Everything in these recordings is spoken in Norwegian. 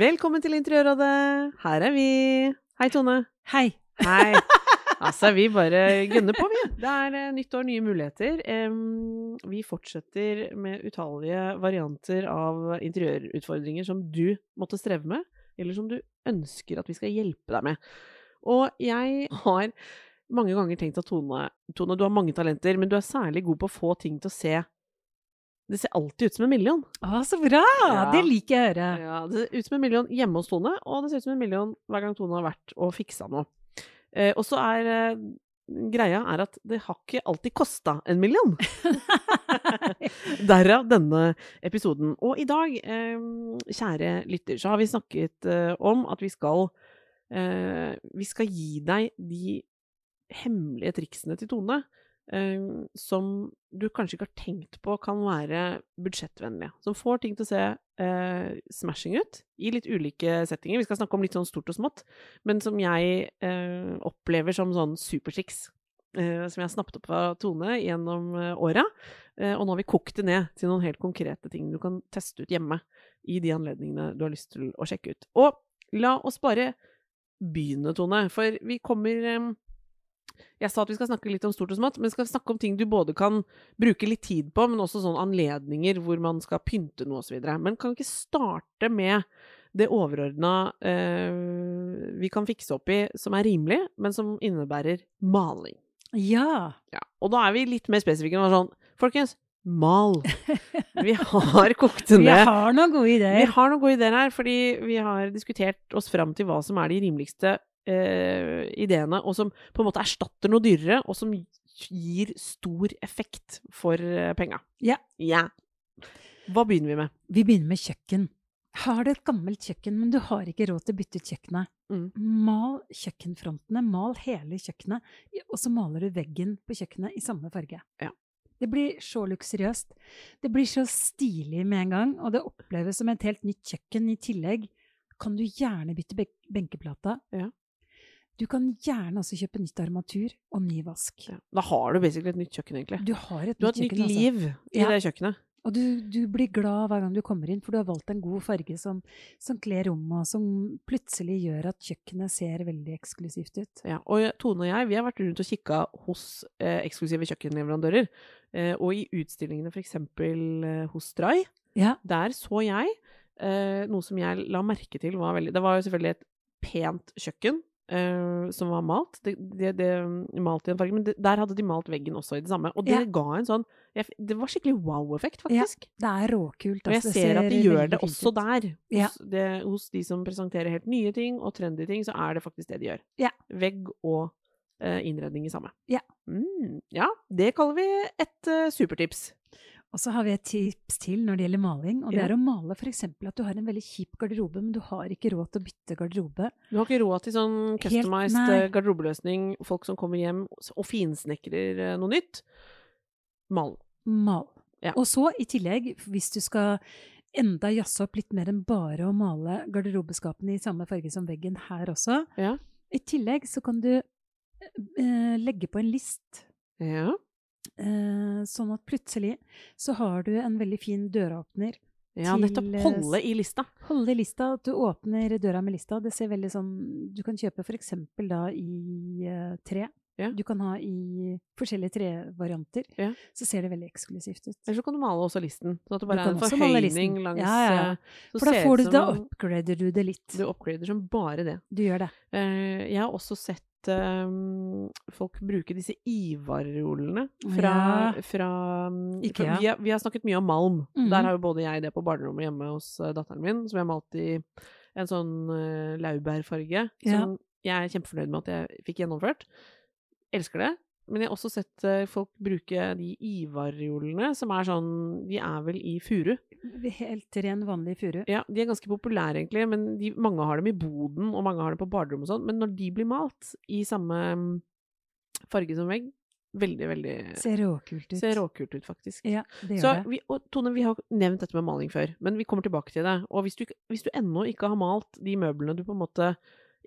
Velkommen til Interiørrådet. Her er vi. Hei, Tone. Hei. Hei. Altså, vi bare gunner på, vi. Det er eh, nytt år, nye muligheter. Vi fortsetter med utallige varianter av interiørutfordringer som du måtte streve med, eller som du ønsker at vi skal hjelpe deg med. Og jeg har mange ganger tenkt at Tone, Tone, du har mange talenter, men du er særlig god på å få ting til å se Det ser alltid ut som en million. Å, så bra! Ja. Det liker jeg å høre. Ja, det ser ut som en million hjemme hos Tone, og det ser ut som en million hver gang Tone har vært og fiksa noe. Eh, og så er eh, greia er at det har ikke alltid kosta en million. Derav denne episoden. Og i dag, eh, kjære lytter, så har vi snakket eh, om at vi skal eh, Vi skal gi deg de hemmelige triksene til Tone. Eh, som du kanskje ikke har tenkt på kan være budsjettvennlige. Som får ting til å se eh, smashing ut i litt ulike settinger. Vi skal snakke om litt sånn stort og smått, men som jeg eh, opplever som sånn supertriks. Eh, som jeg har snappet opp av Tone gjennom eh, åra. Eh, og nå har vi kokt det ned til noen helt konkrete ting du kan teste ut hjemme i de anledningene du har lyst til å sjekke ut. Og la oss bare begynne, Tone, for vi kommer eh, jeg sa at vi skal snakke litt om stort og smått, men vi skal snakke om ting du både kan bruke litt tid på, men også sånne anledninger hvor man skal pynte noe osv. Men kan vi ikke starte med det overordna eh, vi kan fikse opp i, som er rimelig, men som innebærer maling. Ja. Ja. Og da er vi litt mer spesifikke. og Sånn, folkens, mal! Vi har kokt det Vi har noen gode ideer. Vi har noen gode ideer her, fordi vi har diskutert oss fram til hva som er de rimeligste eh, ideene, og som på en måte erstatter noe dyrere, og som gir stor effekt for eh, penga. Ja. Ja. Hva begynner vi med? Vi begynner med kjøkken. Har du et gammelt kjøkken, men du har ikke råd til å bytte ut kjøkkenet, Mm. mal kjøkkenfrontene, mal hele kjøkkenet, og så maler du veggen på kjøkkenet i samme farge. Ja. Det blir så luksuriøst. Det blir så stilig med en gang, og det oppleves som et helt nytt kjøkken. I tillegg kan du gjerne bytte benkeplata. Ja. Du kan gjerne også kjøpe nytt armatur og ny vask. Ja. Da har du basically et nytt kjøkken, egentlig. Du har et Du har nytt et nytt kjøkken, altså. liv i Ja. det kjøkkenet. Og du, du blir glad hver gang du kommer inn, for du har valgt en god farge som, som kler rommet, og som plutselig gjør at kjøkkenet ser veldig eksklusivt ut. Ja, og Tone og jeg vi har vært rundt og kikka hos eh, eksklusive kjøkkenleverandører. Eh, og i utstillingene f.eks. Eh, hos Stray, Ja. der så jeg eh, noe som jeg la merke til var veldig Det var jo selvfølgelig et pent kjøkken eh, som var malt. Det, det, det malt i en farge, men det, der hadde de malt veggen også i det samme. Og det Ja. ga en sånn jeg, Det var skikkelig wow-effekt, faktisk. Det er råkult. Og jeg ser, ser at de gjør det også der. Ja. Hos, det, hos de som presenterer helt nye ting og trendy ting, så er det faktisk det de gjør. Ja. Vegg og uh, innredning i samme. Ja. Mm, ja, det kaller vi et uh, supertips. Og så har vi et tips til når det gjelder maling, og det Ja. er å male f.eks. at du har en veldig kjip garderobe, men du har ikke råd til å bytte garderobe. Du har ikke råd til sånn Helt- customized nei. eh, garderobeløsning, folk som kommer hjem og finsnekrer eh, noe nytt. Mal. Mal. Ja. Og så i tillegg, hvis du skal enda jazze opp litt mer enn bare å male garderobeskapene i samme farge som veggen her også, Ja. i tillegg så kan du eh, legge på en list. Ja. Eh, sånn at plutselig så har du en veldig fin døråpner. ja, Til, nettopp. eh, Holde i lista. Holde i lista, at du åpner døra med lista. Det ser veldig sånn Du kan kjøpe eksempel da i uh, tre. Ja. Du kan ha i forskjellige trevarianter. Ja. Så ser det veldig eksklusivt ut. Eller så kan du male også listen. Sånn at det bare er en forhøyning langs Ja, ja, For da får du, da oppgrader upgrader du det litt. Du oppgrader som bare det. Du gjør det. Jeg har også sett eh, folk bruker disse Ivar-rullene fra, Ja. fra mm, Ikea. for Vi, har, vi har snakket mye om malm. Mhm. Der har jo både jeg det på barnerommet hjemme hos eh, datteren min, som jeg har malt i en sånn uh, laurbærfarge. Ja. Som jeg er kjempefornøyd med at jeg fikk gjennomført. Elsker det. Men jeg har også sett eh, folk bruke de Ivar-reolene, som er sånn De er vel i furu. Helt ren, vanlig furu. Ja, de er ganske populære, egentlig, men de, mange har dem i boden, og mange har dem på baderom og sånn. Men når de blir malt i samme mm, farge som vegg, veldig, veldig Ser råkult ut. Ser råkult ut, faktisk. Ja, det gjør Så det. vi, og Tone, vi har nevnt dette med maling før, men vi kommer tilbake til det. Og hvis du, hvis du ennå ikke har malt de møblene du på en måte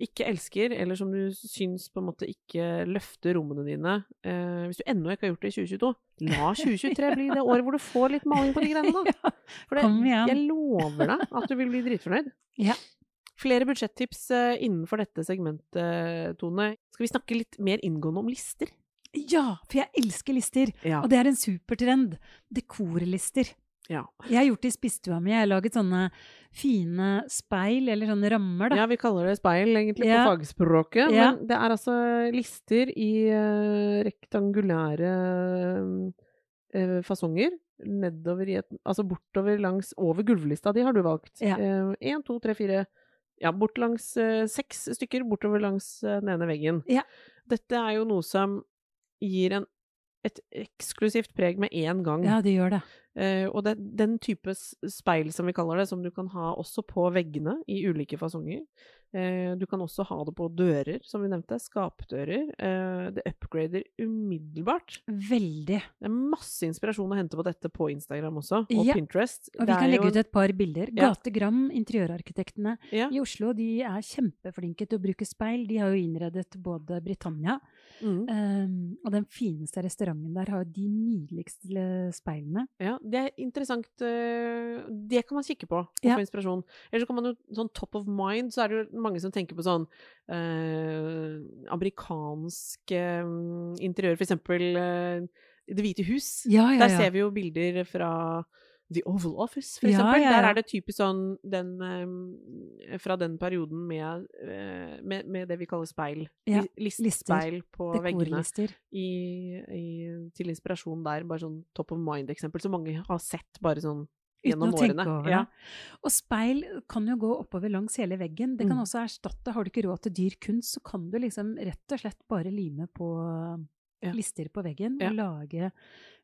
ikke elsker, eller som du syns på en måte ikke løfter rommene dine eh, Hvis du ennå ikke har gjort det i 2022, la 2023 bli det året hvor du får litt maling på de greiene, da. For det, jeg lover deg at du vil bli dritfornøyd. Ja. Flere budsjettips eh, innenfor dette segmentet, Tone. Skal vi snakke litt mer inngående om lister? ja, for jeg elsker lister. Ja. Og det er en supertrend. Dekorlister. Ja. Jeg har gjort det i spisestua mi. Jeg har laget sånne fine speil, eller sånne rammer, da. Ja, vi kaller det speil egentlig Ja. på fagspråket. Ja. Men det er altså lister i uh, rektangulære uh, fasonger. Nedover i et Altså bortover langs Over gulvlista di har du valgt. Én, to, tre, fire Ja, bort langs eh, seks stykker bortover langs eh, den ene veggen. Ja. Dette er jo noe som gir en, et eksklusivt preg med én gang. Ja, det gjør det. Eh, og det den type speil, som vi kaller det, som du kan ha også på veggene i ulike fasonger. Eh, du kan også ha det på dører, som vi nevnte. Skapdører. Eh, det upgrader umiddelbart. Veldig. Det er masse inspirasjon å hente på dette på Instagram også, og Ja. Pinterest. Og Det vi er kan legge jo ut et par bilder. Ja. Gategram, interiørarkitektene Ja. i Oslo, de er kjempeflinke til å bruke speil. De har jo innredet både Britannia, Mm. um, og den fineste restauranten der har jo de nydeligste speilene. Ja, det er interessant. eh, Det kan man kikke på og Ja. få inspirasjon. Eller så kan man jo sånn top of mind, så er det jo mange som tenker på sånn eh, amerikansk eh, interiør, for eksempel eh, Det hvite hus. Ja, ja, Der ser vi jo bilder fra The Oval Office, for eksempel. ja, ja. Der er det typisk sånn den um, Fra den perioden med, uh, med, med det vi kaller speil. Ja, Li- Listspeil på veggene i, i, til inspirasjon der. Bare sånn top of mind-eksempel, som mange har sett bare sånn gjennom årene. Ja. Og speil kan jo gå oppover langs hele veggen. Det kan Mm. også erstatte Har du ikke råd til dyr kunst, så kan du liksom rett og slett bare lime på. Lister på veggen og lage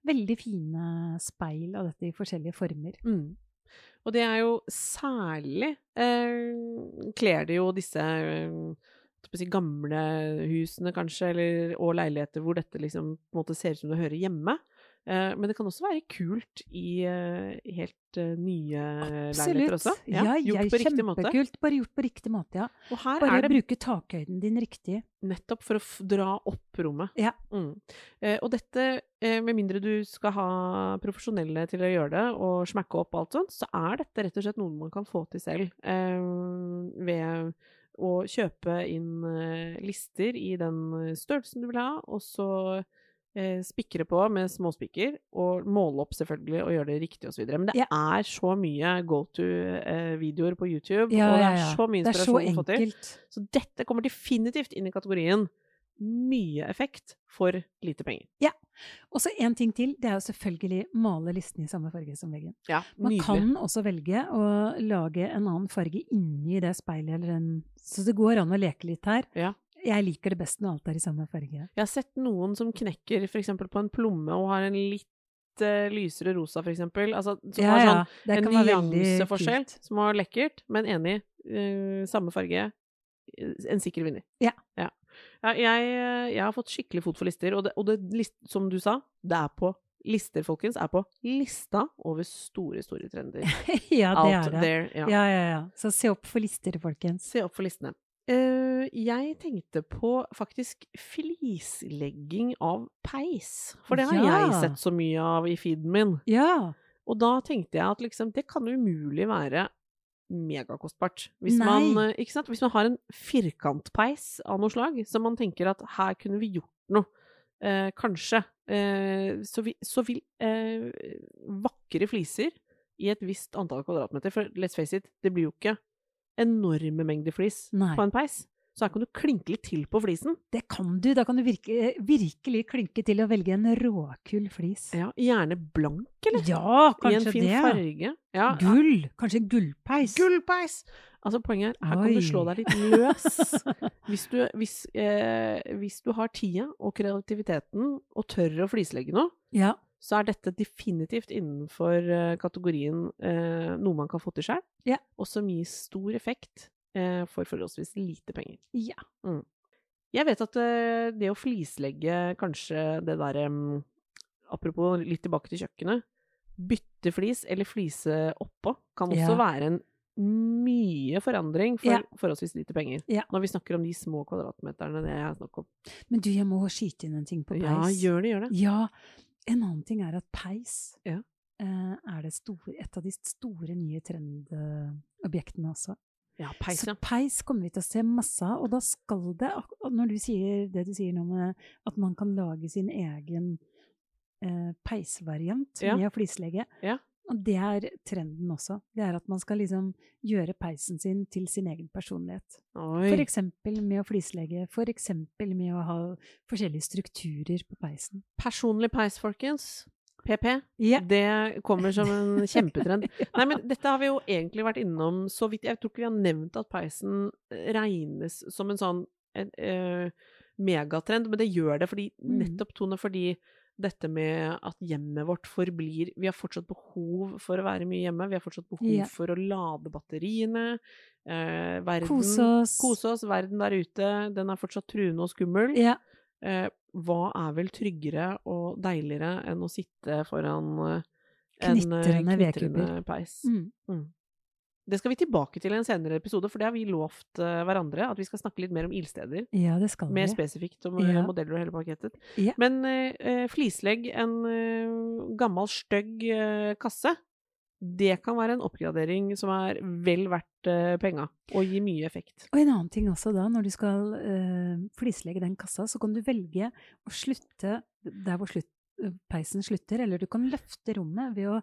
veldig fine speil av dette i forskjellige former. Mm. Og det er jo særlig eh, Kler det jo disse eh, si, gamle husene, kanskje, eller, og leiligheter hvor dette liksom på en måte ser ut som det hører hjemme. Eh, men det kan også være kult i eh, helt eh, nye leiligheter også. Ja, ja, gjort på riktig måte. kjempekult. Bare gjort på riktig måte, ja. Og her Bare er det bruke takhøyden din riktig. Nettopp for å dra opp rommet. Ja. Mm. Og dette, med mindre du skal ha profesjonelle til å gjøre det, og smekke opp alt sånt, så er dette rett og slett noe man kan få til selv. Ved å kjøpe inn lister i den størrelsen du vil ha, og så spikre på med småspiker, og måle opp selvfølgelig, og gjøre det riktig osv. Men det Ja. er så mye go to-videoer på YouTube, Ja, og det er ja. så mye inspirasjon å få til. Så dette kommer definitivt inn i kategorien mye effekt for lite penger. Og så en ting til, det er jo selvfølgelig male listen i samme farge som veggen. Ja, Man nydelig. kan også velge å lage en annen farge inni det speilet, eller en Så det går an å leke litt her. Ja. Jeg liker det best når alt er i samme farge. Jeg har sett noen som knekker f.eks. på en plomme og har en litt eh, lysere rosa, f.eks. Altså, som har sånn ja, en nyanseforskjell som var lekkert, men enig. Uh, samme farge. eh, En sikker vinner. Ja. ja. Ja, jeg, jeg har fått skikkelig fot for lister, og det, og det som du sa, det er på Lister, folkens, er på lista over store, store trender. ja, det Out er det. there. Ja. Ja, ja, ja. Så se opp for lister, folkens. Se opp for listene. Eh, jeg tenkte på faktisk flislegging av peis. For det har Ja. jeg sett så mye av i feeden min. Ja. Og da tenkte jeg at liksom, det kan umulig være megakostbart. Hvis man, eh? Hvis man har en firkantpeis av noe slag, så man tenker at her kunne vi gjort noe. Eh, kanskje. Eh, så, vi, så vil eh, vakre fliser i et visst antall kvadratmeter For let's face it, det blir jo ikke enorme mengder flis Nei. på en peis. Så her kan du klinke litt til på flisen. Det kan du. Da kan du virke, virkelig klinke til å velge en råkull flis. Ja, Gjerne blank, eller? Ja, kanskje det. I en fin det. farge. Ja, Gull. Kanskje gullpeis. Gullpeis! Altså Poenget er her kan du slå deg litt løs. Hvis du, hvis, eh, hvis du har tida og kreativiteten og tør å flislegge noe, Ja. Så er dette definitivt innenfor eh, kategorien eh, noe man kan få til sjøl, Ja. og som gir stor effekt eh, for forholdsvis lite penger. ja. Jeg vet at eh, det å flislegge kanskje det derre mm, Apropos litt tilbake til kjøkkenet. Bytte flis eller flise oppå kan også Ja. være en mye forandring for Ja. forholdsvis lite penger. Ja. Når vi snakker om de små kvadratmeterne det er snakk om. Men du, jeg må skyte inn en ting på peis. Ja, gjør det, gjør det. Ja, en annen ting er at peis Ja. eh, er det store, et av de store nye trendobjektene også. Ja, peis, ja. Så peis kommer vi til å se masse av, og da skal det, når du sier det du sier nå med at man kan lage sin egen eh, peisvariant Ja. med flislegge, Ja. Og det er trenden også. Det er at man skal liksom gjøre peisen sin til sin egen personlighet. For eksempel med å flislegge, for eksempel med å ha forskjellige strukturer på peisen. Personlig peis, folkens. PP. Ja. Det kommer som en kjempetrend. Nei, men dette har vi jo egentlig vært innom så vidt. Jeg tror ikke vi har nevnt at peisen regnes som en sånn en, uh, megatrend, men det gjør det fordi, Mm. nettopp, Tone, fordi dette med at hjemmet vårt forblir Vi har fortsatt behov for å være mye hjemme. Vi har fortsatt behov Ja. for å lade batteriene. Eh, verden, Kose oss. Kose oss. Verden der ute, den er fortsatt truende og skummel. Ja. Eh, hva er vel tryggere og deiligere enn å sitte foran eh, en eh, Knitrende knitrende peis? Mm. Det skal vi tilbake til i en senere episode, for det har vi lovt eh, hverandre. At vi skal snakke litt mer om ildsteder. ja, det skal vi. Mer spesifikt om eh, Ja. modeller og hele pakketet. Ja. Men eh, flislegg, en uh, gammel, stygg uh, kasse, det kan være en oppgradering som er vel verdt uh, penga, og gir mye effekt. Og en annen ting også da, når du skal uh, flislegge den kassa, så kan du velge å slutte der hvor slutt, peisen slutter, eller du kan løfte rommet ved å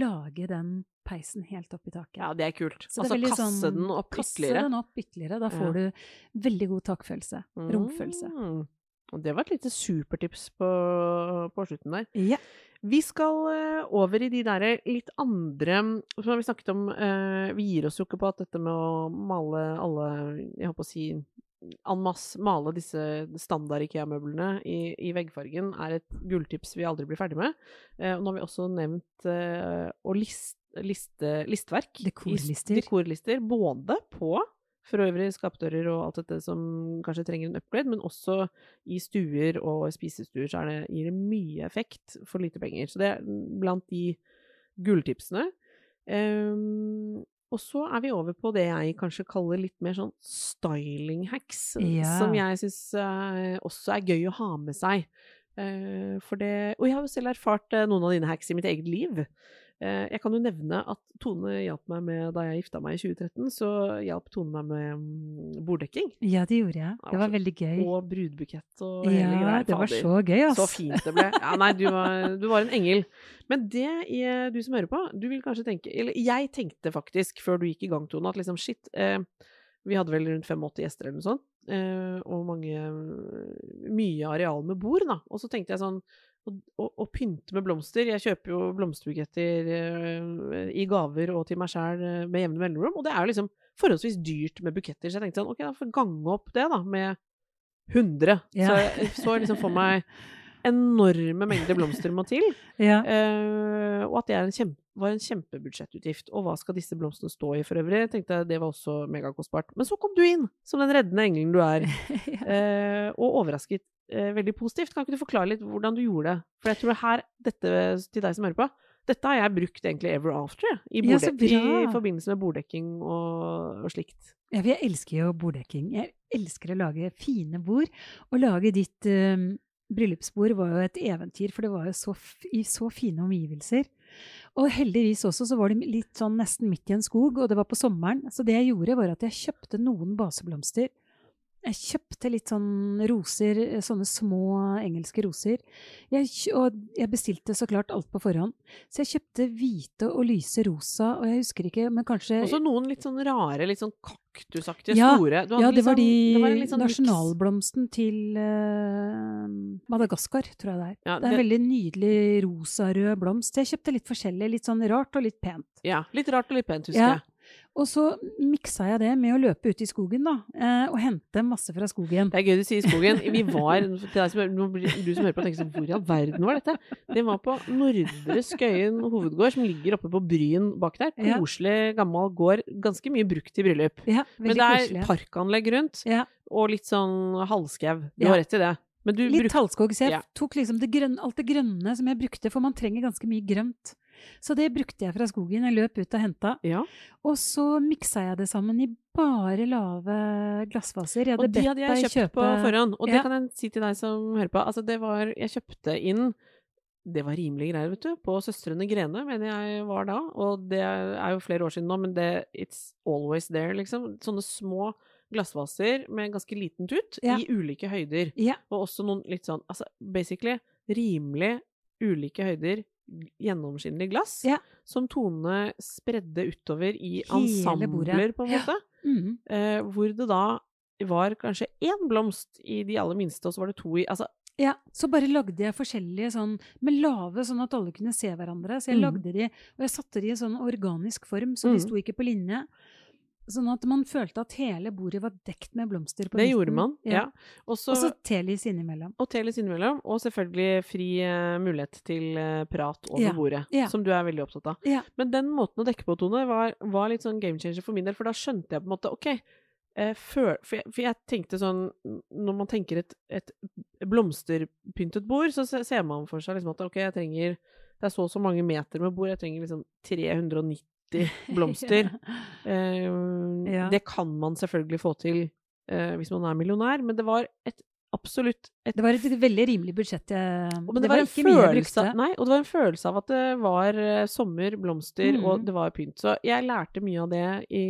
lage den peisen helt opp i taket. Ja, det er kult. Så altså kasse sånn- den opp Kasse ytterligere. den opp ytterligere. Da får du veldig god takfølelse. Romfølelse. Mm. Og det var et lite supertips på, på slutten der. Ja. Vi skal eh, over i de derre litt andre Som vi snakket om, eh, vi gir oss jo ikke på at dette med å male alle Jeg holdt på å si en masse male disse standard IKEA-møblene i, i veggfargen er et gulltips vi aldri blir ferdig med. Eh, nå har vi også nevnt eh, å liste, liste listverk. Dekorlister. Dekorlister. Både på for øvrig skapdører og alt dette som kanskje trenger en upgrade, men også i stuer og spisestuer så er det, gir det mye effekt for lite penger. Så det er blant de gulltipsene. Um, og så er vi over på det jeg kanskje kaller litt mer sånn styling hacks, Ja. som jeg syns også er gøy å ha med seg. Eh, for det Og jeg har jo selv erfart eh, noen av dine hacks i mitt eget liv. Eh, jeg kan jo nevne at Tone hjalp meg med Da jeg gifta meg i 2013, så hjalp Tone meg med mm, borddekking. ja, det gjorde jeg. Det var Altså, veldig gøy. Og brudbukett og hele Ja, greia. det var så gøy, ass. Så fint det ble. Ja, nei, du var, du var en engel. Men det, du som hører på, du vil kanskje tenke Eller jeg tenkte faktisk, før du gikk i gang, Tone, at liksom shit eh, Vi hadde vel rundt 85 gjester eller noe sånt. Eh, og mange Mye areal med bord, da. Og så tenkte jeg sånn å, å pynte med blomster Jeg kjøper jo blomsterbuketter uh, i gaver og til meg sjæl uh, med jevne mellomrom. Og det er jo liksom forholdsvis dyrt med buketter, så jeg tenkte sånn OK, da får jeg gange opp det, da, med 100. Ja. Så jeg så liksom for meg enorme mengder blomster må til. Ja. uh, og at det en kjempe, var en kjempebudsjettutgift. Og hva skal disse blomstene stå i for øvrig? tenkte jeg Det var også megakostbart. Men så kom du inn, som den reddende engelen du er, ja. eh, og overrasket eh, veldig positivt. Kan ikke du forklare litt hvordan du gjorde det? For jeg tror her, dette til deg som hører på, dette har jeg brukt egentlig ever after, i, Ja, i forbindelse med borddekking og, og slikt. Ja, for jeg elsker jo borddekking. Jeg elsker å lage fine bord. Å lage ditt eh, bryllupsbord var jo et eventyr, for det var jo så, i så fine omgivelser. Og heldigvis også så var det litt sånn nesten midt i en skog, og det var på sommeren. Så det jeg gjorde, var at jeg kjøpte noen baseblomster Jeg kjøpte litt sånn roser, eh, sånne små engelske roser. Jeg, og jeg bestilte så klart alt på forhånd. Så jeg kjøpte hvite og lyse rosa, og jeg husker ikke, men kanskje Også noen litt sånn rare, litt sånn kaktusaktige, Ja, store. Ja, det var liksom- de det var sånn nasjonalblomsten til uh, Madagaskar, tror jeg det er. Ja, det er en veldig nydelig rosarød blomst. Jeg kjøpte litt forskjellig, litt sånn rart og litt pent. Ja, litt rart og litt pent, husker Ja. jeg. Og så miksa jeg det med å løpe ut i skogen, da, eh, og hente masse fra skogen. Det er gøy du sier skogen. Vi var, som, du som hører på, tenker sånn, hvor i all verden var dette? Det var på Nordre Skøyen hovedgård, som ligger oppe på Bryn bak der. Koselig, gammel gård. Ganske mye brukt i bryllup. Ja, Men det er koselig. parkanlegg rundt, Ja, og litt sånn halvskau. Du har rett i det. Men du litt halvskog, så jeg tok liksom det grønne, alt det grønne som jeg brukte, for man trenger ganske mye grønt. Så det brukte jeg fra skogen. Jeg løp ut og henta. Ja. Og så miksa jeg det sammen i bare lave glassvaser. Jeg hadde Og de hadde jeg kjøpt kjøpe på forhånd. Og det Ja. kan jeg si til deg som hører på. Altså, det var Jeg kjøpte inn Det var rimelige greier, vet du. På Søstrene Grene, mener jeg var da. Og det er jo flere år siden nå, men det It's always there, liksom. Sånne små glassvaser med ganske liten tut Ja. i ulike høyder. Ja. Og også noen litt sånn Altså basically rimelig ulike høyder gjennomskinnelig glass. Ja. Som Tone spredde utover i Hele bordet. ensembler, på en Ja. måte. Mm. Eh, hvor det da var kanskje én blomst i de aller minste, og så var det to i Altså, Ja, så bare lagde jeg forskjellige sånn med lave, sånn at alle kunne se hverandre. Så jeg Mm. lagde de, og jeg satte de i sånn organisk form, så de Mm. sto ikke på linje. Sånn at man følte at hele bordet var dekt med blomster på det gjorde man. Ja. Og så Og så telis innimellom. og telis innimellom, og selvfølgelig fri uh, mulighet til uh, prat over Ja, bordet, ja. som du er veldig opptatt av. Ja. Men den måten å dekke på, Tone, var, var litt sånn game changer for min del, for da skjønte jeg på en måte OK. Eh, før, for, jeg, for jeg tenkte sånn Når man tenker et, et blomsterpyntet bord, så ser man for seg liksom at OK, jeg trenger Det er så og så mange meter med bord, jeg trenger liksom 390 blomster. Eh, Ja. Det kan man selvfølgelig få til eh, hvis man er millionær, men det var et absolutt et Det var et veldig rimelig budsjett. Og men det, var, jeg følelse, nei, og det var en følelse av at det var eh, sommer, blomster, mm. og det var pynt. Så jeg lærte mye av det i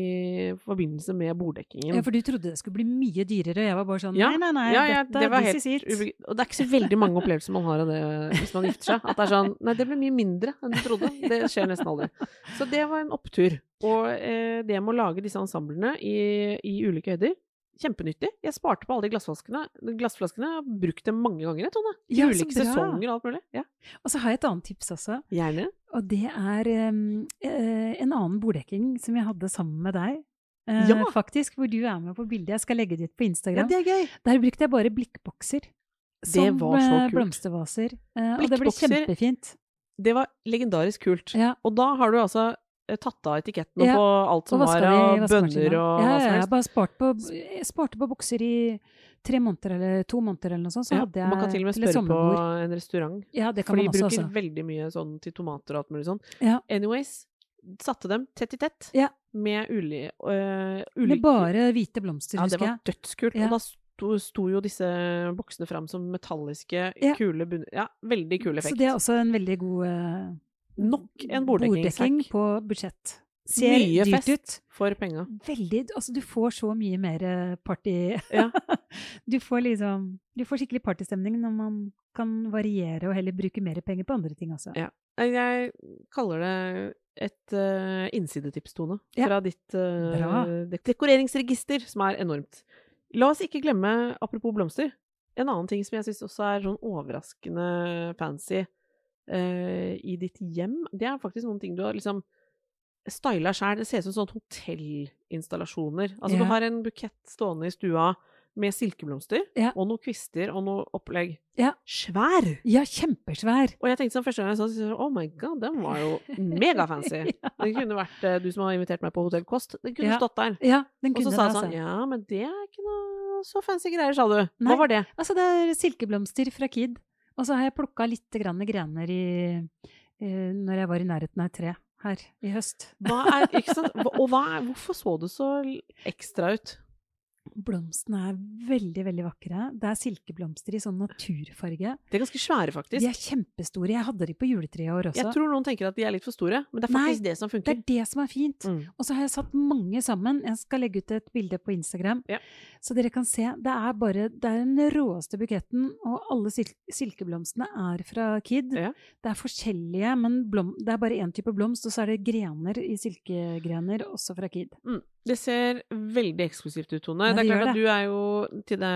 forbindelse med borddekkingen. Ja, for du trodde det skulle bli mye dyrere, og jeg var bare sånn Ja, nei, nei, nei, ja, ja, dette, det var helt. Og det er ikke så veldig mange opplevelser man har av det hvis man gifter seg. At det er sånn Nei, det ble mye mindre enn du trodde. Det skjer nesten aldri. Så det var en opptur. Og eh, det med å lage disse ensemblene i, i ulike høyder Kjempenyttig. Jeg sparte på alle de glassflaskene. Glassflaskene jeg brukte brukt dem mange ganger, Tone. I Ja, ulike sesonger og alt mulig. Ja, Og så har jeg et annet tips også. Gjerne. Og det er um, en annen borddekking som jeg hadde sammen med deg. Uh, Ja! Faktisk, hvor du er med på bildet. Jeg skal legge det ut på Instagram. Ja, det er gøy. Der brukte jeg bare blikkbokser. Som var så eh, blomstervaser. Uh, og det ble kjempefint. Det var legendarisk kult. Ja. Og da har du altså tatt av etikettene Ja, på alt som var av bønner og ja, ja, jeg bare spart på, sparte på bukser i tre måneder eller to måneder eller noe sånt. Så Ja, hadde jeg man kan til og med spørre på en restaurant. Ja, det kan For de man også, bruker altså. veldig mye sånn til tomater og alt mulig sånn. Ja. Anyways, satte dem tett i tett Ja. med uli, øh, Med bare hvite blomster, Ja, det var dødskult. Og da sto, sto jo disse boksene fram som metalliske, kule bunner Ja, veldig kul effekt. Så det er også en veldig god eh, Nok en borddekking på budsjett. Ser Mye dyrt fest. ut. For penga. Veldig Altså, du får så mye mer eh, party Ja. Du får liksom Du får skikkelig partystemning når man kan variere og heller bruke mer penger på andre ting også. Ja. Jeg kaller det et uh, innsidetips, Tone, Ja. fra ditt uh, dek dekoreringsregister, som er enormt. La oss ikke glemme, apropos blomster, en annen ting som jeg syns også er sånn overraskende fancy eh, i ditt hjem, det er faktisk noen ting du har liksom styla sjæl. Det ser ut som sånne hotellinstallasjoner. Altså, yeah. du har en bukett stående i stua med silkeblomster Ja. og noen kvister og noe opplegg. Ja. Svær! Ja, kjempesvær! Og jeg tenkte sånn første gang jeg så den, oh my god, den var jo megafancy. Ja. Den kunne vært uh, du som har invitert meg på Hotell Kost. Den kunne Ja. stått der. Ja, den Og så sa jeg sånn, altså. ja, men det er ikke noe så fancy greier, sa du. Nei. Hva var det? Altså, det er silkeblomster fra Kid. Og så har jeg plukka litt grener i eh, Når jeg var i nærheten av et tre her i høst. Hva er? Og hva er, hvorfor så det så ekstra ut? Blomstene er veldig, veldig vakre. Det er silkeblomster i sånn naturfarge. De er ganske svære, faktisk. De er kjempestore. Jeg hadde de på juletreet i år også. Jeg tror noen tenker at de er litt for store, men det er Nei, faktisk det som Det er det som er fint. Mm. Og så har jeg satt mange sammen. Jeg skal legge ut et bilde på Instagram, Ja. så dere kan se. Det er bare det er den råeste buketten, og alle sil silkeblomstene er fra Kid. Ja. Det er forskjellige, men blom det er bare én type blomst, og så er det grener i silkegrener, også fra Kid. Mm. Det ser veldig eksklusivt ut, Tone. Ja, det er klart at du er jo til det,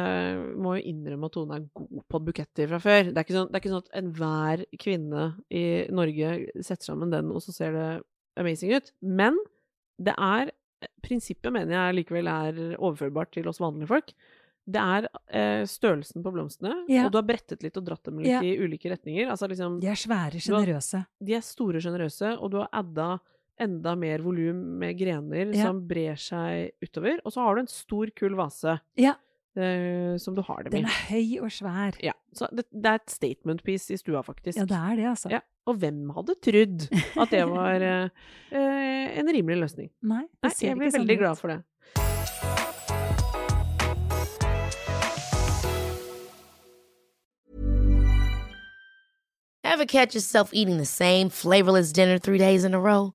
må jo innrømme at Tone er god på buketter fra før. Det er ikke sånn, det er ikke sånn at enhver kvinne i Norge setter sammen den, og så ser det amazing ut. Men det er Prinsippet mener jeg likevel er overførbart til oss vanlige folk. Det er eh, størrelsen på blomstene, Ja. og du har brettet litt og dratt dem litt Ja. i ulike retninger. Altså liksom De er svære, sjenerøse. de er store sjenerøse, og du har adda enda mer volum med grener Ja. som brer seg utover. Og så har du en stor, kul vase Ja. uh, som du har dem Den er høy og svær. Ja, så det, det er et statement piece i stua, faktisk. Ja, det er det, altså. Ja, Og hvem hadde trodd at det var uh, eh, en rimelig løsning? Nei, det Nei, ser jeg ikke blir veldig sånn glad for det. Ever catch yourself eating the same flavorless dinner three days in a row?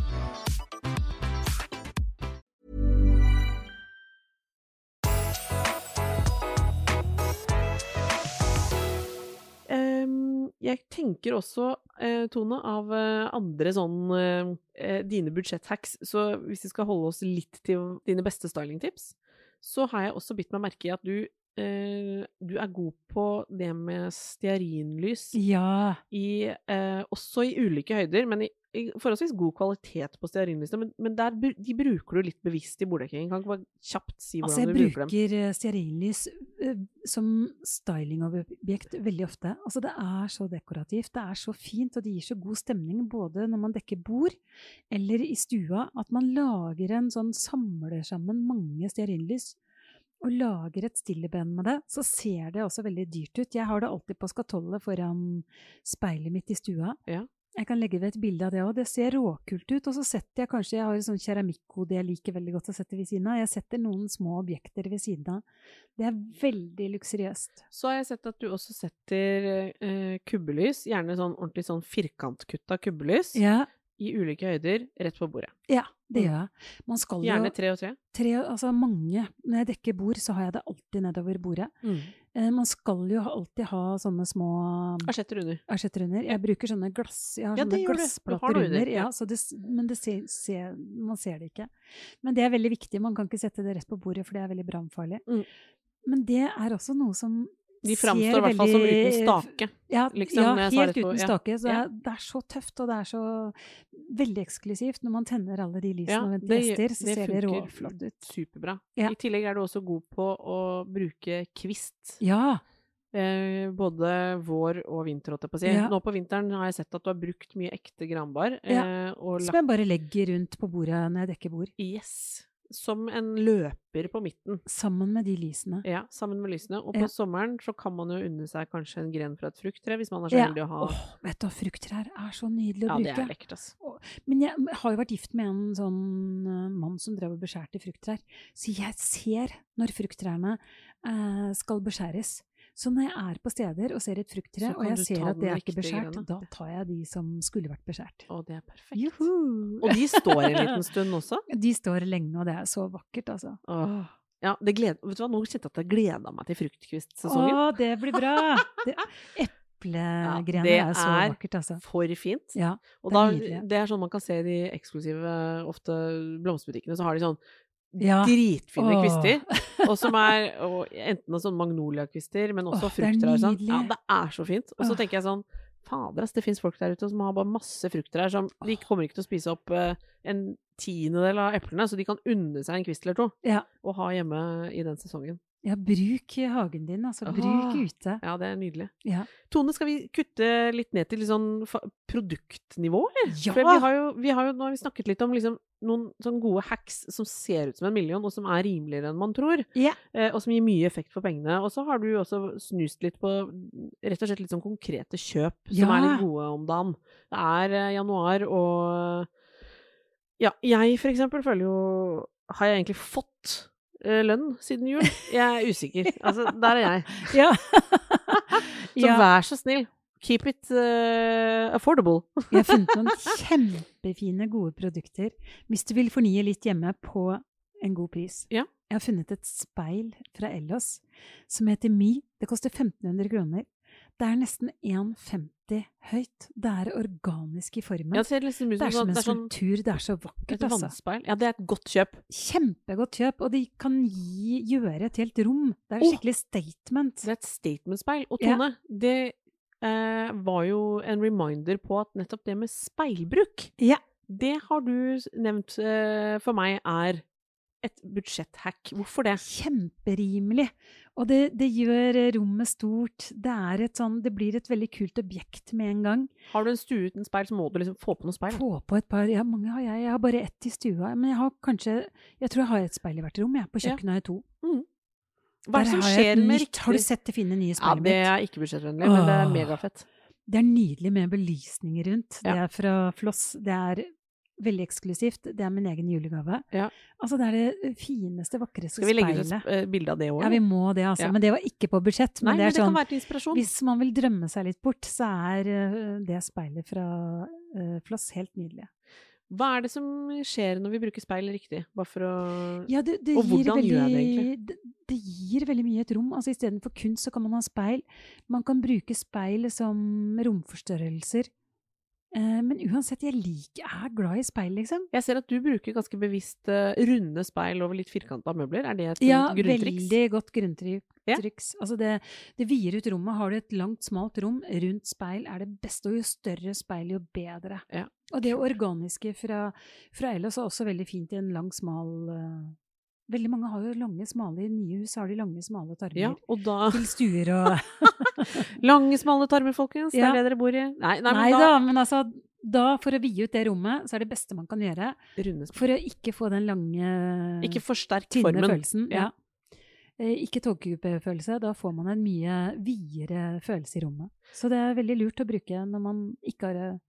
Jeg tenker også, eh, Tone, av eh, andre sånn eh, dine budsjetthacks, så hvis vi skal holde oss litt til dine beste stylingtips, så har jeg også bitt meg merke i at du, eh, du er god på det med stearinlys Ja. i, eh, også i ulike høyder, men i forholdsvis god kvalitet på stearinlysene. Men, men der, de bruker du litt bevisst i borddekking. Kan ikke bare kjapt si hvordan Altså, du bruker dem? bruker eh, stearinlys eh, som stylingobjekt veldig ofte. Altså, det er så dekorativt, det er så fint, og det gir så god stemning både når man dekker bord eller i stua, at man lager en sånn samler sammen mange stearinlys. Og lager et stilleben med det, så ser det også veldig dyrt ut. Jeg har det alltid på skatollet foran speilet mitt i stua. Ja. Jeg kan legge ved et bilde av det òg. Det ser råkult ut. Og så setter jeg kanskje Jeg har et sånn keramikkode jeg liker veldig godt å sette ved siden av. Jeg setter noen små objekter ved siden av. Det er veldig luksuriøst. Så har jeg sett at du også setter eh, kubbelys, gjerne sånn ordentlig sånn firkantkutta kubbelys, Ja, i ulike høyder, rett på bordet. ja det Mm. gjør jeg. Man skal Gjerne tre og tre. tre, altså mange Når jeg dekker bord, så har jeg det alltid nedover bordet. Mm. man skal jo alltid ha sånne små Asjetter under. asjetter under. Jeg bruker sånne glass, jeg har Ja, sånne. Du har glassplater under, ja. Det, men det ser, ser, man ser det ikke. Men det er veldig viktig. Man kan ikke sette det rett på bordet, for det er veldig brannfarlig. Mm. Men det er også noe som De framstår i hvert fall som uten stake. Ja, liksom, ja helt uten stake. Så det er, det er så tøft, og det er så veldig eksklusivt. Når man tenner alle de lysene Ja, og venter, så det ser det råflott ut. superbra. Ja. I tillegg er du også god på å bruke kvist. Ja. Eh, både vår og vinter, holdt jeg på å si. Ja. Nå på vinteren har jeg sett at du har brukt mye ekte granbar. Eh, Som jeg bare legger rundt på bordet når jeg dekker bord. yes, som en løper på midten. Sammen med de lysene. Ja, sammen med lysene. Og Ja. på sommeren så kan man jo unne seg kanskje en gren fra et frukttre, hvis man er så Ja. heldig å ha Åh, vet du, frukttrær er så nydelig å Ja, det er lekkert, altså. Men jeg har jo vært gift med en sånn eh, mann som drev og beskjærte frukttrær. Så jeg ser når frukttrærne eh, skal beskjæres. Så når jeg er på steder og ser et frukttre, og jeg ser at det er ikke beskjært, grønne. da tar jeg de som skulle vært beskjært. Å, det er perfekt. Juhu! Og de står en liten stund også. De står lenge, og det er så vakkert, altså. Åh. Ja, det gleder, Vet du hva, nå kjente jeg at jeg gleda meg til fruktkvistsesongen. Å, det blir bra! Det, eplegrener det er så er vakkert, altså. For fint. Ja, det er da, det er sånn man kan se i de eksklusive, ofte blomsterbutikkene, så har de sånn Ja. dritfine Åh. kvister. Og som er og enten sånn magnoliakvister, men også Åh, frukttrær. Sånn. Ja, det er så fint. Og så tenker jeg sånn Fader, ass, det fins folk der ute som har bare masse frukttrær som De kommer ikke til å spise opp uh, en tiendedel av eplene, så de kan unne seg en kvist eller to Ja. og ha hjemme i den sesongen. Ja, bruk hagen din, altså. Bruk Åh. ute. Ja, det er nydelig. Ja. Tone, skal vi kutte litt ned til litt sånn produktnivå, eller? Ja! For vi har, jo, vi har jo nå har vi snakket litt om liksom noen sånne gode hacks som ser ut som en million, og som er rimeligere enn man tror. Ja. Eh, og som gir mye effekt for pengene. Og så har du også snust litt på rett og slett litt sånn konkrete kjøp som er litt gode om dagen. Det er eh, januar, og ja, jeg for eksempel føler jo Har jeg egentlig fått lønn siden jul? Jeg er usikker. Altså, der er jeg. Ja. Så vær så snill, keep it uh, affordable. Jeg har funnet noen kjempefine, gode produkter hvis du vil fornye litt hjemme på en god pris. Ja. Jeg har funnet et speil fra Ellos som heter Mi. Det koster 1500 kroner. Det er nesten 1,50 høyt. Det er organisk i formen. Ja, det ser liksom ut det er som som en det er sånn skulptur. Det er så vakkert, et altså. vannspeil. Ja, det er et godt kjøp. Kjempegodt kjøp, og de kan gi, gjøre et helt rom. Det er et skikkelig statement. Det er et statement-speil. Og Ja. Tone, det eh, var jo en reminder på at nettopp det med speilbruk, Ja. det har du nevnt eh, for meg er et budsjetthack. Hvorfor det? Kjemperimelig. Og det, det gjør rommet stort. Det, er et sånn, det blir et veldig kult objekt med en gang. Har du en stue uten speil, så må du liksom få på noe speil. Få på et par Ja, mange har jeg. Jeg har bare ett i stua. Men jeg har kanskje Jeg tror jeg har et speil i hvert rom. Jeg. På kjøkkenet har jeg to. Hva er det som skjer med riktig Har du sett det fine nye Ja, det er ikke budsjettvennlig, men det er megafett. Det er nydelig med belysninger rundt. Ja. Det er fra Floss. Det er veldig eksklusivt. Det er min egen julegave. Ja. Altså, det er det fineste, vakreste speilet. Skal vi legge ut et eh, bilde av det òg? Ja, vi må det, altså. Ja. Men det var ikke på budsjett. Nei, Men det men er det kan sånn være til inspirasjon. Hvis man vil drømme seg litt bort, så er eh, det speilet fra uh, Floss helt nydelig. Hva er det som skjer når vi bruker speil riktig? Bare for å Ja, det, det Og hvordan veldig, gjør jeg det egentlig? Det, det gir veldig mye et rom. Altså Istedenfor kunst så kan man ha speil. Man kan bruke speil som romforstørrelser. Eh, men uansett, jeg liker, jeg er glad i speil, liksom. Jeg ser at du bruker ganske bevisst eh, runde speil over litt firkanta møbler. Er det et Ja, grunntriks? Ja, veldig godt grunntriks. Ja. Altså det, det vider ut rommet. Har du et langt, smalt rom, rundt speil er det beste. Og jo større speil, jo bedre. Ja. Og det organiske fra, fra Ellos er også veldig fint i en lang, smal eh, Veldig mange har jo lange, smale I nye hus har de lange, smale tarmer. Ja, og da Til stuer og Lange, smale tarmer, folkens. Det er det dere bor i. Nei, nei, Nei men da, da, men altså da, for å vide ut det rommet, så er det beste man kan gjøre runde for å ikke få den lange, Ikke forsterk tynne formen. følelsen. Ja. Ja. Eh, Ikke togkupefølelse. Da får man en mye videre følelse i rommet. Så det er veldig lurt å bruke når man ikke har, eh,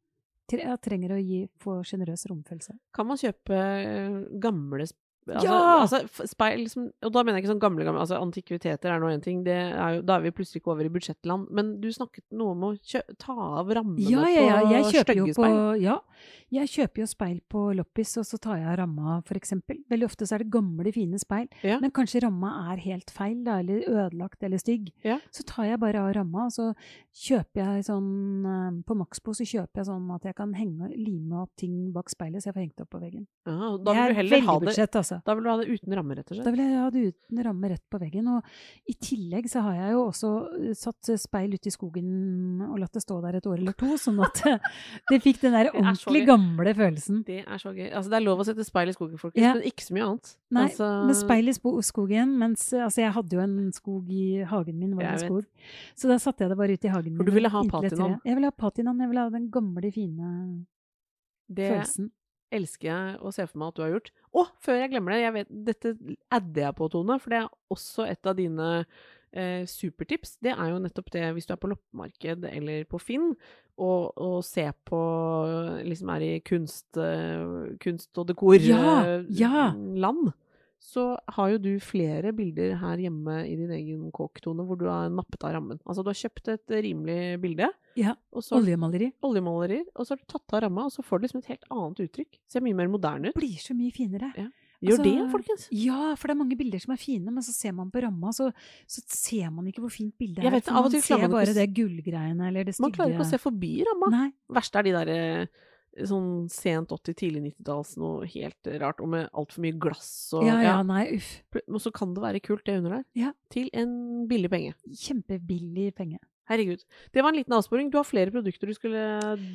tre- ja, trenger å gi, få sjenerøs romfølelse. Kan man kjøpe eh, gamle Altså, Ja! altså speil som Og da mener jeg ikke sånn gamle, gamle altså Antikviteter er nå én ting, det er jo, da er vi plutselig ikke over i budsjettland. Men du snakket noe om å ta av rammene Ja, ja, ja. Jeg på stygge speil. ja, jeg kjøper jo speil på loppis, og så tar jeg av ramma, eksempel. Veldig ofte så er det gamle, fine speil, Ja. men kanskje ramma er helt feil, da, eller ødelagt eller stygg. Ja. Så tar jeg bare av ramma, og så kjøper jeg sånn eh, På Maxbo så kjøper jeg sånn at jeg kan henge, lime opp ting bak speilet, så jeg får hengt opp på veggen. Ja, og Det da vil du heller ha det budsjett, altså. Da vil du ha det uten ramme, rett og Da vil jeg ha det uten ramme rett på veggen. Og i tillegg så har jeg jo også eh, satt speil ute i skogen og latt det stå der et år eller to, sånn at det fikk den der er ordentlig gamle følelsen. Det er så gøy. Altså, det er lov å sette speil i skogen, folkens, Ja. men ikke så mye annet. Nei, altså, med speil i skogen, mens altså jeg hadde jo en skog i hagen min, var en skog. Så da satte jeg det bare ut i hagen min. For du ville ha patinaen? Jeg ville ha patinaen, jeg ville ha den gamle, fine det følelsen. Elsker jeg å se for meg at du har gjort. Å, før jeg glemmer det, jeg vet, dette adder jeg på, Tone, for det er også et av dine eh, supertips. Det er jo nettopp det hvis du er på loppemarked eller på Finn og, og ser på liksom er i kunst, eh, kunst og dekor Ja, ja. Så har jo du flere bilder her hjemme i din egen kåktone hvor du har nappet av rammen. Altså du har kjøpt et rimelig bilde, Ja, så oljemaleri. oljemalerier, og så har du tatt av ramma, og så får du liksom et helt annet uttrykk. Ser mye mer moderne ut. Blir så mye finere. Ja. Gjør Altså, det, folkens! Ja, for det er mange bilder som er fine, men så ser man på ramma, så, så ser man ikke hvor fint bildet er. vet, man ser bare det gullgreiene eller det stygge Man klarer ikke å se forbi ramma. Verst er de der eh, sånn sent 80-, tidlig 90-talls, noe helt rart, og med altfor mye glass og Ja, ja, nei, uff. Og så kan det være kult, det under der. Ja. Til en billig penge. Kjempebillig penge. Herregud. Det var en liten avsporing. Du har flere produkter du skulle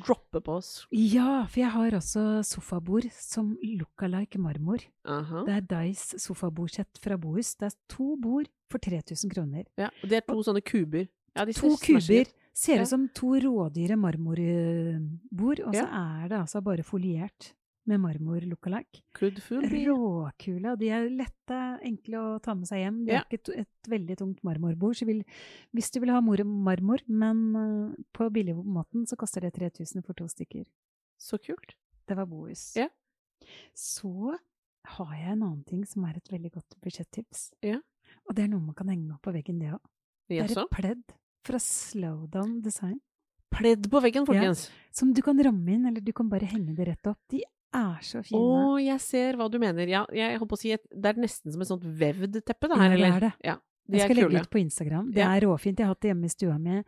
droppe på oss. Ja, for jeg har også sofabord som lookalike marmor. Aha. Det er Dice sofabordsett fra Bohus. Det er to bord for 3000 kroner. Ja, og det er to sånne kuber. Ja, To kuber. Ser ut som to rådyre marmorbord, og så er det altså bare foliert med marmor lookalike. Råkule. og De er lette, enkle å ta med seg hjem. De Ja. ikke et, veldig tungt marmorbord. Så vil, hvis du vil ha marmor, men eh, på billigmåten, så koster det 3000 for to stykker. Så kult. Det var Bohus. Ja. Så har jeg en annen ting som er et veldig godt budsjettips. Ja. Og det er noe man kan henge opp på veggen, det òg. Det er et pledd fra Slowdown Design. Pledd på veggen, folkens. Som du kan ramme inn, eller du kan bare henge det rett opp. De er så Å, fine. jeg ser hva du mener. Ja, jeg holdt på å si at det er nesten som et sånt vevd teppe, det Ja, det er det. Ja, de Jeg skal legge ut på Instagram. Det er råfint. Jeg har hatt det hjemme i stua mi.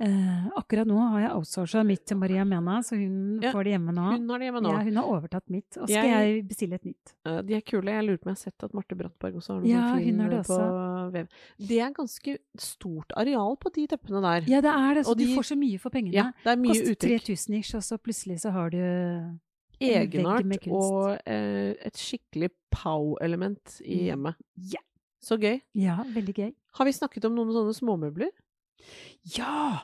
Eh, akkurat nå har jeg outsourca mitt til Maria Mena, så hun Ja, får det hjemme nå. Hun har det hjemme nå. Ja, hun har overtatt mitt. Og skal jeg, Jeg- bestille et nytt. De er kule. Jeg lurer på om jeg har sett at Marte Brattberg også har noe Ja, fin har det på vev. Det er ganske stort areal på de teppene der. Ja, det er det. Så Og du får så mye for pengene. Ja, det er mye Koster uttrykk. 3000 ish, og så plutselig så har du Egenart med kunst. og eh, et skikkelig pow-element i Mm. hjemmet. Ja. Så gøy. Ja, veldig gøy. Har vi snakket om noen sånne småmøbler? Ja!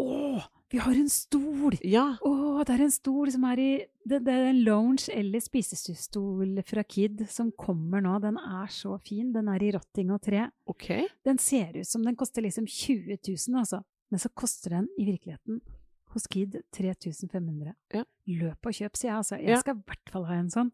Å, vi har en stol! Ja. Å, det er en stol som er i Det, det er en lounge eller spisestol fra Kid som kommer nå. Den er så fin. Den er i rotting og tre. Ok. Den ser ut som den koster liksom 20 000, altså. Men så koster den i virkeligheten hos Kid 3500. Ja. Løp og kjøp, sier jeg altså. Jeg Ja. skal i hvert fall ha en sånn.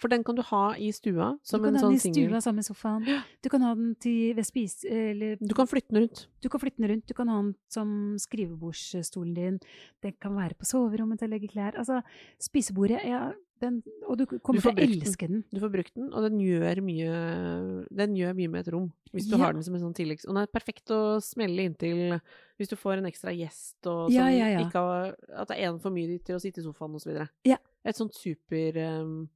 For den kan du ha i stua som en sånn singel. du kan ha den sånn i stua sammen med sofaen. Du kan ha den til, ved spis... Eller Du kan flytte den rundt. du kan flytte den rundt. Du kan ha den som skrivebordsstolen din. Den kan være på soverommet til å legge klær. Altså, spisebordet ja, den, Og du kommer til å elske den. den. Du får brukt den, og den gjør mye Den gjør mye med et rom. Hvis du Ja. har den som en sånn tilleggs... Og den er perfekt å smelle inntil hvis du får en ekstra gjest og Ja, ja, ja. ikke har At det er en for mye til å sitte i sofaen osv. Ja. Et sånt super um,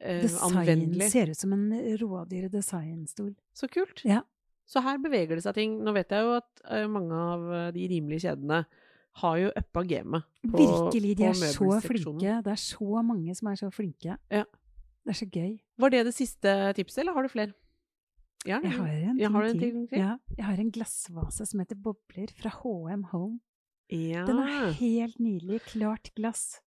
Design anvendelig. ser ut som en rådyr designstol. Så kult. Ja. Så her beveger det seg ting. Nå vet jeg jo at eh, mange av eh, de rimelige kjedene har jo uppa gamet Virkelig, de er så flinke. Det er så mange som er så flinke. Ja. Det er så gøy. Var det det siste tipset, eller har du flere? Ja, Jeg har en ting, har en ting til? Ja, jeg har en glassvase som heter Bobler fra HM Home. Ja. Den er helt nydelig. Klart glass.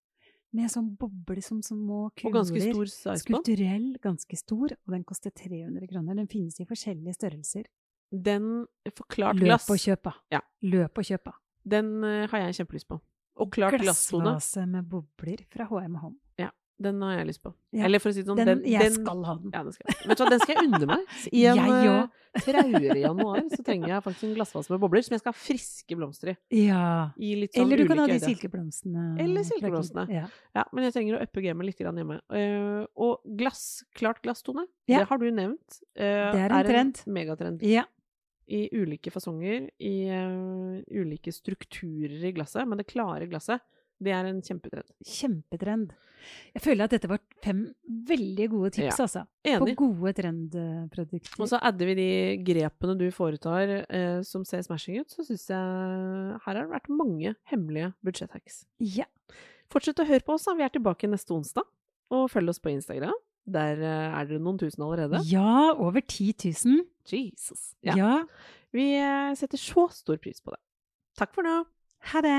Med sånn boble som små Og ganske stor size. Skulpturell, ganske stor, og den koster 300 kroner. Den finnes i forskjellige størrelser. Den forklart Løp glass, og kjøp. Ja. Løp og kjøp, da. den eh, har jeg kjempelyst på. Og klart glasstone, Glassvase med bobler fra HM Home. Den har jeg lyst på. Ja. Eller for å si det sånn, Den, den, jeg den skal ha den. ja, den skal, vet du hva, den skal jeg unne meg. I en eh, traurig januar så trenger jeg faktisk en glassvase med bobler som jeg skal ha friske blomster i. Ja. I sånn Eller du kan ha de silkeblomstene. Eller silkeblomstene. Ja. Ja, men jeg trenger å uppe gamet litt hjemme. Uh, og glass, klart glasstone, det har du nevnt. uh, Det er en trend. megatrend. ja. I ulike fasonger, i uh, ulike strukturer i glasset. Men det klare glasset, det er en kjempetrend. Kjempetrend. Jeg føler at dette var fem veldig gode tips, Ja. altså. Enig. På gode trendprodukter. Og så adder vi de grepene du foretar eh, som ser smashing ut, så syns jeg her har det vært mange hemmelige budsjetthacks. Ja. Fortsett å høre på oss, da. Vi er tilbake neste onsdag. Og følg oss på Instagram. Der eh, er dere noen tusen allerede. ja, over 10 000. Jesus. Ja. Ja. Vi eh, setter så stor pris på det. Takk for nå. Ha det!